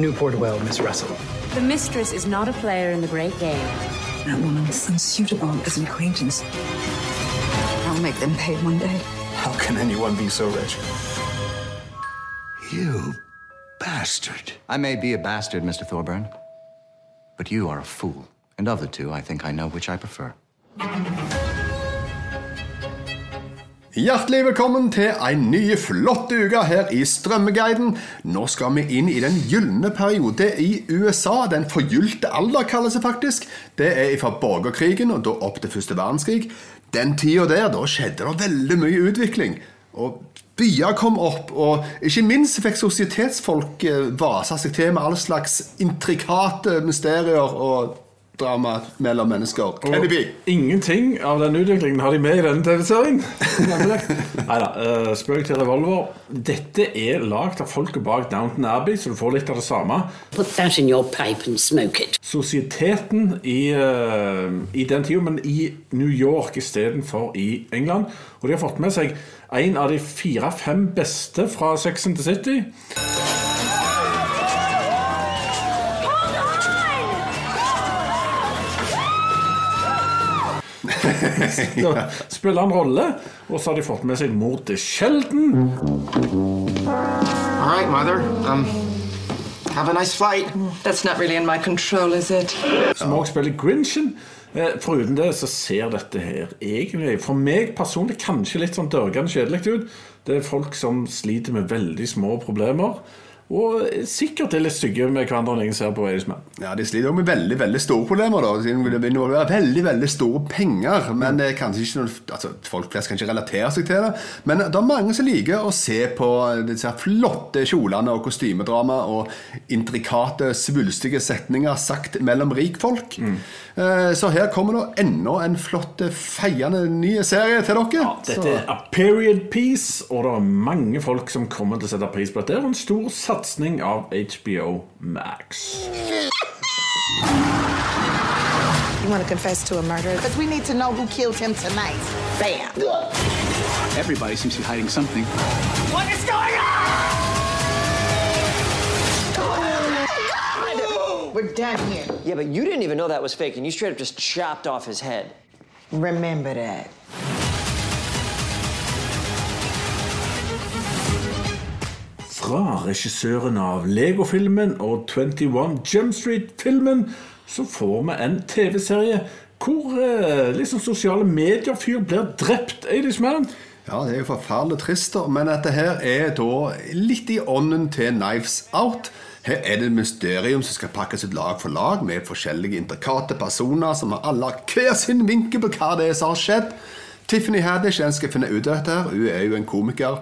Newport well, Miss Russell. The mistress is not a player in the great game. That woman's unsuitable as an acquaintance. I'll make them pay one day. How can anyone be so rich? You bastard. I may be a bastard, Mr. Thorburn, but you are a fool. And of the two, I think I know which I prefer. Hjertelig velkommen til en ny flott uke her i Strømmeguiden. Nå skal vi inn i den gylne periode i USA. Den forgylte alder, kalles det faktisk. Det er fra borgerkrigen og da opp til første verdenskrig. Den tida der, da skjedde det veldig mye utvikling. Og byer kom opp, og ikke minst fikk sosietetsfolk vasa vase seg til med all slags intrikate mysterier og drama mellom mennesker. Kenny B. Ingenting av den utviklingen har de med i denne TV-serien. Nei da, uh, spøk til revolver. Dette er lagd av folket bak Downton Abbey, så du får litt av det samme. Put that in your pipe and smoke it. Sosieteten i, uh, i den tida, men i New York istedenfor i England. Og de har fått med seg en av de fire-fem beste fra Sex and the City. Da spiller han rolle, og så har de fått med seg mor til Sheldon. Right, Mother. Um, have a nice flight. That's not really in my control, is it? som også spiller Grinchen. Eh, Foruten det så ser dette her egentlig for meg personlig kanskje litt sånn dørgende kjedelig ut. Det er folk som sliter med veldig små problemer. Og sikkert er litt stygge med hverandre når jeg ser på Irishman. Ja, De sliter jo med veldig veldig store problemer. da siden Det involverer veldig veldig store penger. Men er kanskje ikke noen, altså Folk flest kan ikke relatere seg til det. Men det er mange som liker å se på disse flotte kjolene og kostymedrama og intrikate, svulstige setninger sagt mellom rikfolk. Eh, Så her kommer det enda en flott, feiende ny serie til dere. Ja, dette er a period piece, og det er mange folk som kommer til å sette pris på dette. Det er en stor satsing av HBO Max. You want to confess to a murder? Because we need to know who killed him tonight. Bam. Everybody seems to be hiding something. What is going on? Oh We're done here. Yeah, but you didn't even know that was fake, and you straight up just chopped off his head. Remember that. Fra regissøren av Lego-filmen og 21 Jump Street-filmen så får vi en TV-serie hvor eh, liksom sosiale medier-fyr blir drept. Irishman. Ja, det er jo forferdelig trist, men dette her er da litt i ånden til Knives Out. Her er det et mysterium som skal pakkes ut lag for lag med forskjellige intrikate personer som har alle hver sin vinkel på hva det er som har skjedd. Tiffany Haddish den skal finne ut av dette. her. Hun er jo en komiker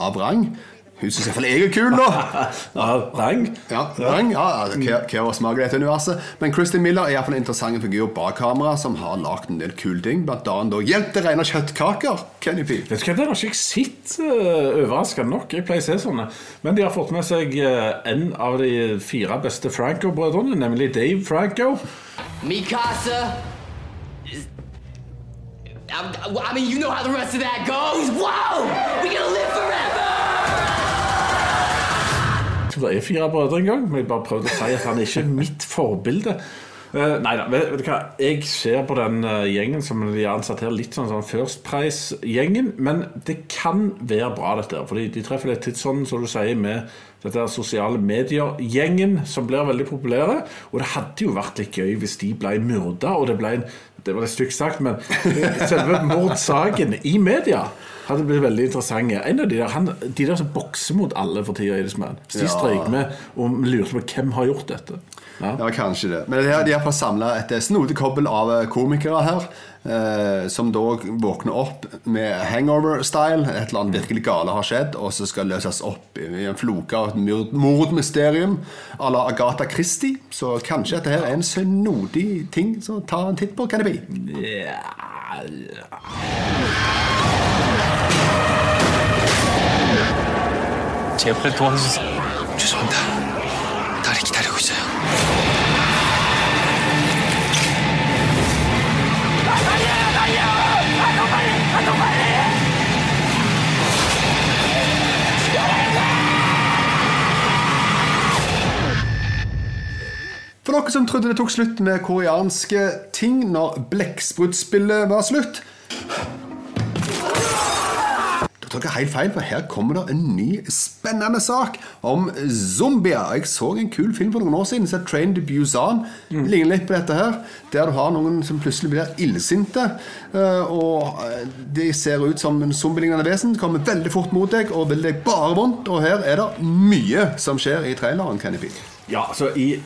av rang. Hun syns iallfall jeg er kul, da. Ja, Rang. Ja, rang, ja, smaker dette universet? Men Kristin Miller er iallfall en interessant figur bak kamera som har lagd en del kule ting. Blant annet da hjelp det regner kjøttkaker. Kenny P. Vet du hva, Den har ikke jeg sett, uh, overraskende nok. Jeg pleier å se sånne. Men de har fått med seg eh, en av de fire beste Franco-brødrene, nemlig Dave Franco. Mikasa. is- I, I mean, you know how the rest of that goes. Whoa! We're gonna live forever! Tror det er fire brødre engang, men jeg bare prøvde å si at han er ikke mitt forbilde. Uh, nei da, vet, vet du hva? Jeg ser på den uh, gjengen som de har ansatt her, litt sånn, sånn First Price-gjengen. Men det kan være bra, dette. For de treffer litt tidsånden, som du sier, med dette sosiale medier-gjengen, som blir veldig populære. Og det hadde jo vært litt gøy hvis de ble myrda, og det ble en Det var litt stygt sagt, men selve mordsaken i media hadde blitt veldig interessant. En av de der, han, de der som bokser mot alle for tida, Hvis de Ja. streik med og lurte på hvem har gjort dette. Ja. ja, kanskje det. Men de har, de samla et eh, snodig kobbel av eh, komikere her. Eh, som da våkner opp med hangover-style. Et eller annet virkelig gale har skjedd, og så skal løses opp i en floke av et mordmysterium à la Agatha Christie. Så kanskje dette her er en snodig ting. Så ta en titt på kan det blir. Yeah. Teopletones. Just want that. Dere som trodde det tok slutt med koreanske ting når Blekksprutspillet var slutt Da tok jeg helt feil, for her kommer det en ny spennende sak om zombier. Jeg så en kul film for noen år siden som het Train to Busan. Mm. Ligner litt på dette her. Der du har noen som plutselig blir illsinte. eh, Og eh, de ser ut som en zombielignende vesen. Kommer veldig fort mot deg og vil deg bare vondt. Og her er det mye som skjer i traileren. Kenny P. Ja, altså I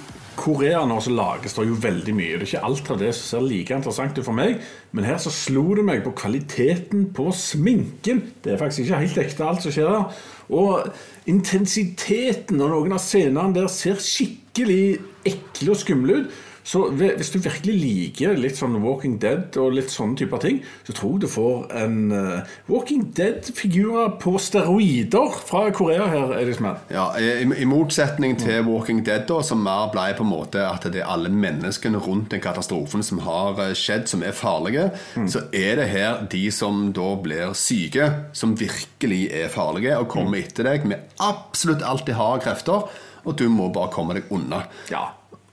Korea nå så lages det jo veldig mye. Det er ikke alt av det som ser like interessant ut for meg. Men her så slo det meg på kvaliteten på sminken. Det er faktisk ikke helt ekte, alt som skjer der. Og intensiteten og noen av scenene der ser skikkelig ekle og skumle ut. Så hvis du virkelig liker litt sånn Walking Dead og litt sånne typer ting, så tror jeg du får en uh, Walking Dead-figurer på steroider fra Korea her, Liksom. Ja, i, I motsetning til Walking Dead, da, som mer ble på en måte at det er alle menneskene rundt den katastrofen som har eh, skjedd, som er farlige, så er det her de som da blir syke, som virkelig er farlige, og kommer etter deg med absolutt alt de har av krefter, og du må bare komme deg unna. Ja.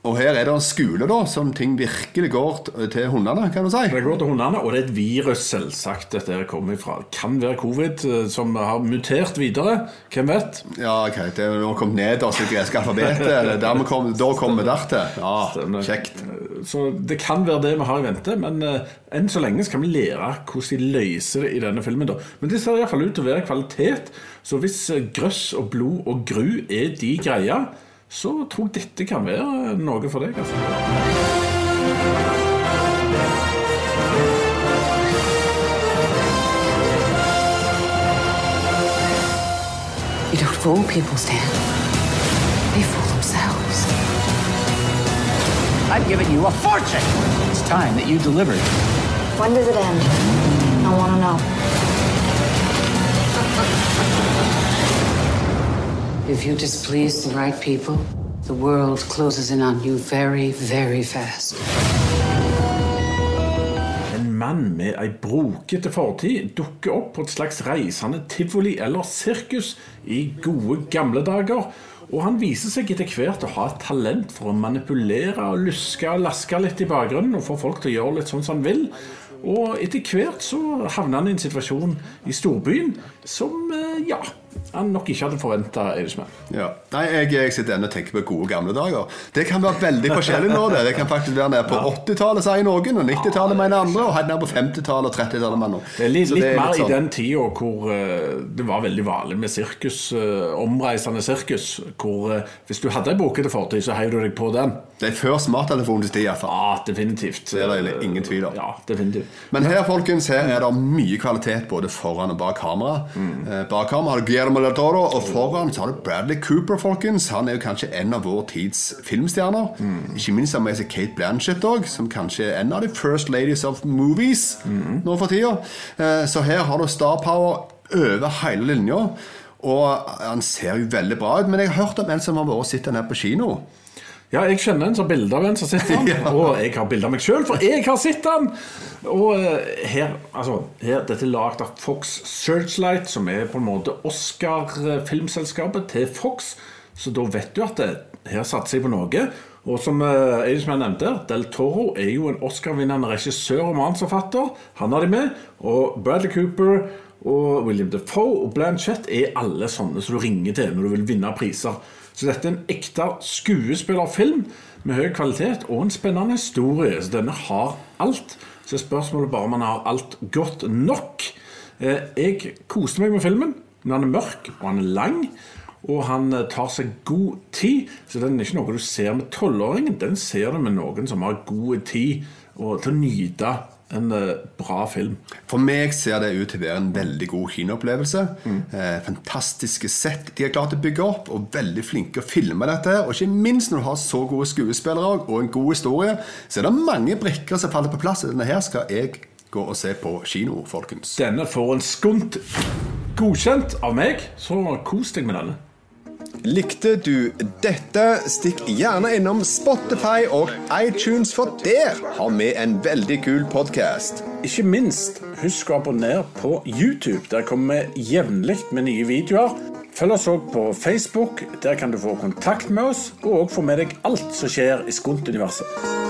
Og her er det en skole da, som ting virkelig går til hundene, kan du si. Det går til hundene, og det er et virus, selvsagt, dette her kommer ifra. Kan være covid, eh, som har mutert videre. Hvem vet? Ja, ok, det er nå kommet ned oss i det greske alfabetet. Da kommer vi dertil. Ja, kjekt. Så det kan være det vi har i vente, men eh, enn så lenge skal vi lære hvordan de løser det i denne filmen. da. Men det ser iallfall ut til å være kvalitet, så hvis eh, grøss og blod og gru er de greia, så tror jeg dette kan være noe for deg. altså. You don't fool people, Stan. They fool themselves. I've given you a fortune. It's time that you delivered. When does it end? I want to know. If you displease the right people, the world closes in on you very, very fast. En mann med ei brokete fortid dukker opp på et slags reisende tivoli eller sirkus i gode gamle dager. Og han viser seg etter hvert å ha et talent for å manipulere og luske og laske litt i bakgrunnen og få folk til å gjøre litt sånn som han vil. Og etter hvert så havner han i en situasjon i storbyen som eh, ja, han nok ikke hadde forventa. Ja. Nei, jeg, jeg sitter ennå og tenker på gode gamle dager. Det kan være veldig forskjellig nå. Det Det kan faktisk være nede på 80-tallet, sier noen, og 90-tallet mener andre, og helt nede på 50-tallet og 30-tallet mener noen. Det er litt, litt er mer i sånn- den tida hvor uh, det var veldig vanlig med sirkus, uh, omreisende sirkus. Hvor uh, hvis du hadde ei brokete fortid, så heiv du deg på den. Det er før smarttelefonens tid, iallfall. Ja, definitivt. Det er det ingen tvil om. Ja, definitivt. Men her folkens, her er det mye kvalitet både foran og bak kamera. Eh, bak kamera har du Guillermo del da. og foran så har du Bradley Cooper. folkens Han er jo kanskje en av vår tids filmstjerner. Ikke minst har vi sett Kate Blanchett òg, som kanskje er en av de first ladies of movies nå for tida. Eh, så her har du star power over hele linja. Og han ser jo veldig bra ut, men jeg har hørt om en som har vært og sett den her på kino. Ja, jeg skjønner en som har bilde av en som sitter Ja. og jeg har bilde av meg sjøl, for jeg har sett han! Og eh, her, altså, her, Dette er lagd av Fox Searchlight, som er på en måte Oscar-filmselskapet til Fox. Så da vet du at det, her satser jeg på noe. Og som eh, jeg som jeg nevnte, Del Toro er jo en Oscar-vinnende regissør og manusforfatter. Han har de med. Og Bradley Cooper og William Defoe og Blanchett er alle sånne som du ringer til når du vil vinne priser. Så dette er en ekte skuespillerfilm med høy kvalitet og en spennende historie. Så denne har alt. Så er spørsmålet bare om han har alt godt nok. Eh, Jeg koste meg med filmen, men han er mørk og han er lang. Og han eh, tar seg god tid, så den er ikke noe du ser med tolvåringen. Den ser du med noen som har god tid og til å nyte en eh, bra film. For meg ser det ut til å være en veldig god kinoopplevelse. Eh, fantastiske sett de har klart å bygge opp, og veldig flinke å filme dette. Og ikke minst når du har så gode skuespillere og en god historie, så er det mange brikker som faller på plass. Denne her skal jeg gå og se på kino, folkens. Denne får en skunt godkjent av meg, så kos deg med denne. Likte du dette, stikk gjerne innom Spotify og iTunes, for der har vi en veldig kul podkast. Ikke minst, husk å abonnere på YouTube. Der kommer vi jevnlig med nye videoer. Følg oss òg på Facebook. Der kan du få kontakt med oss, og òg få med deg alt som skjer i Skunt-universet.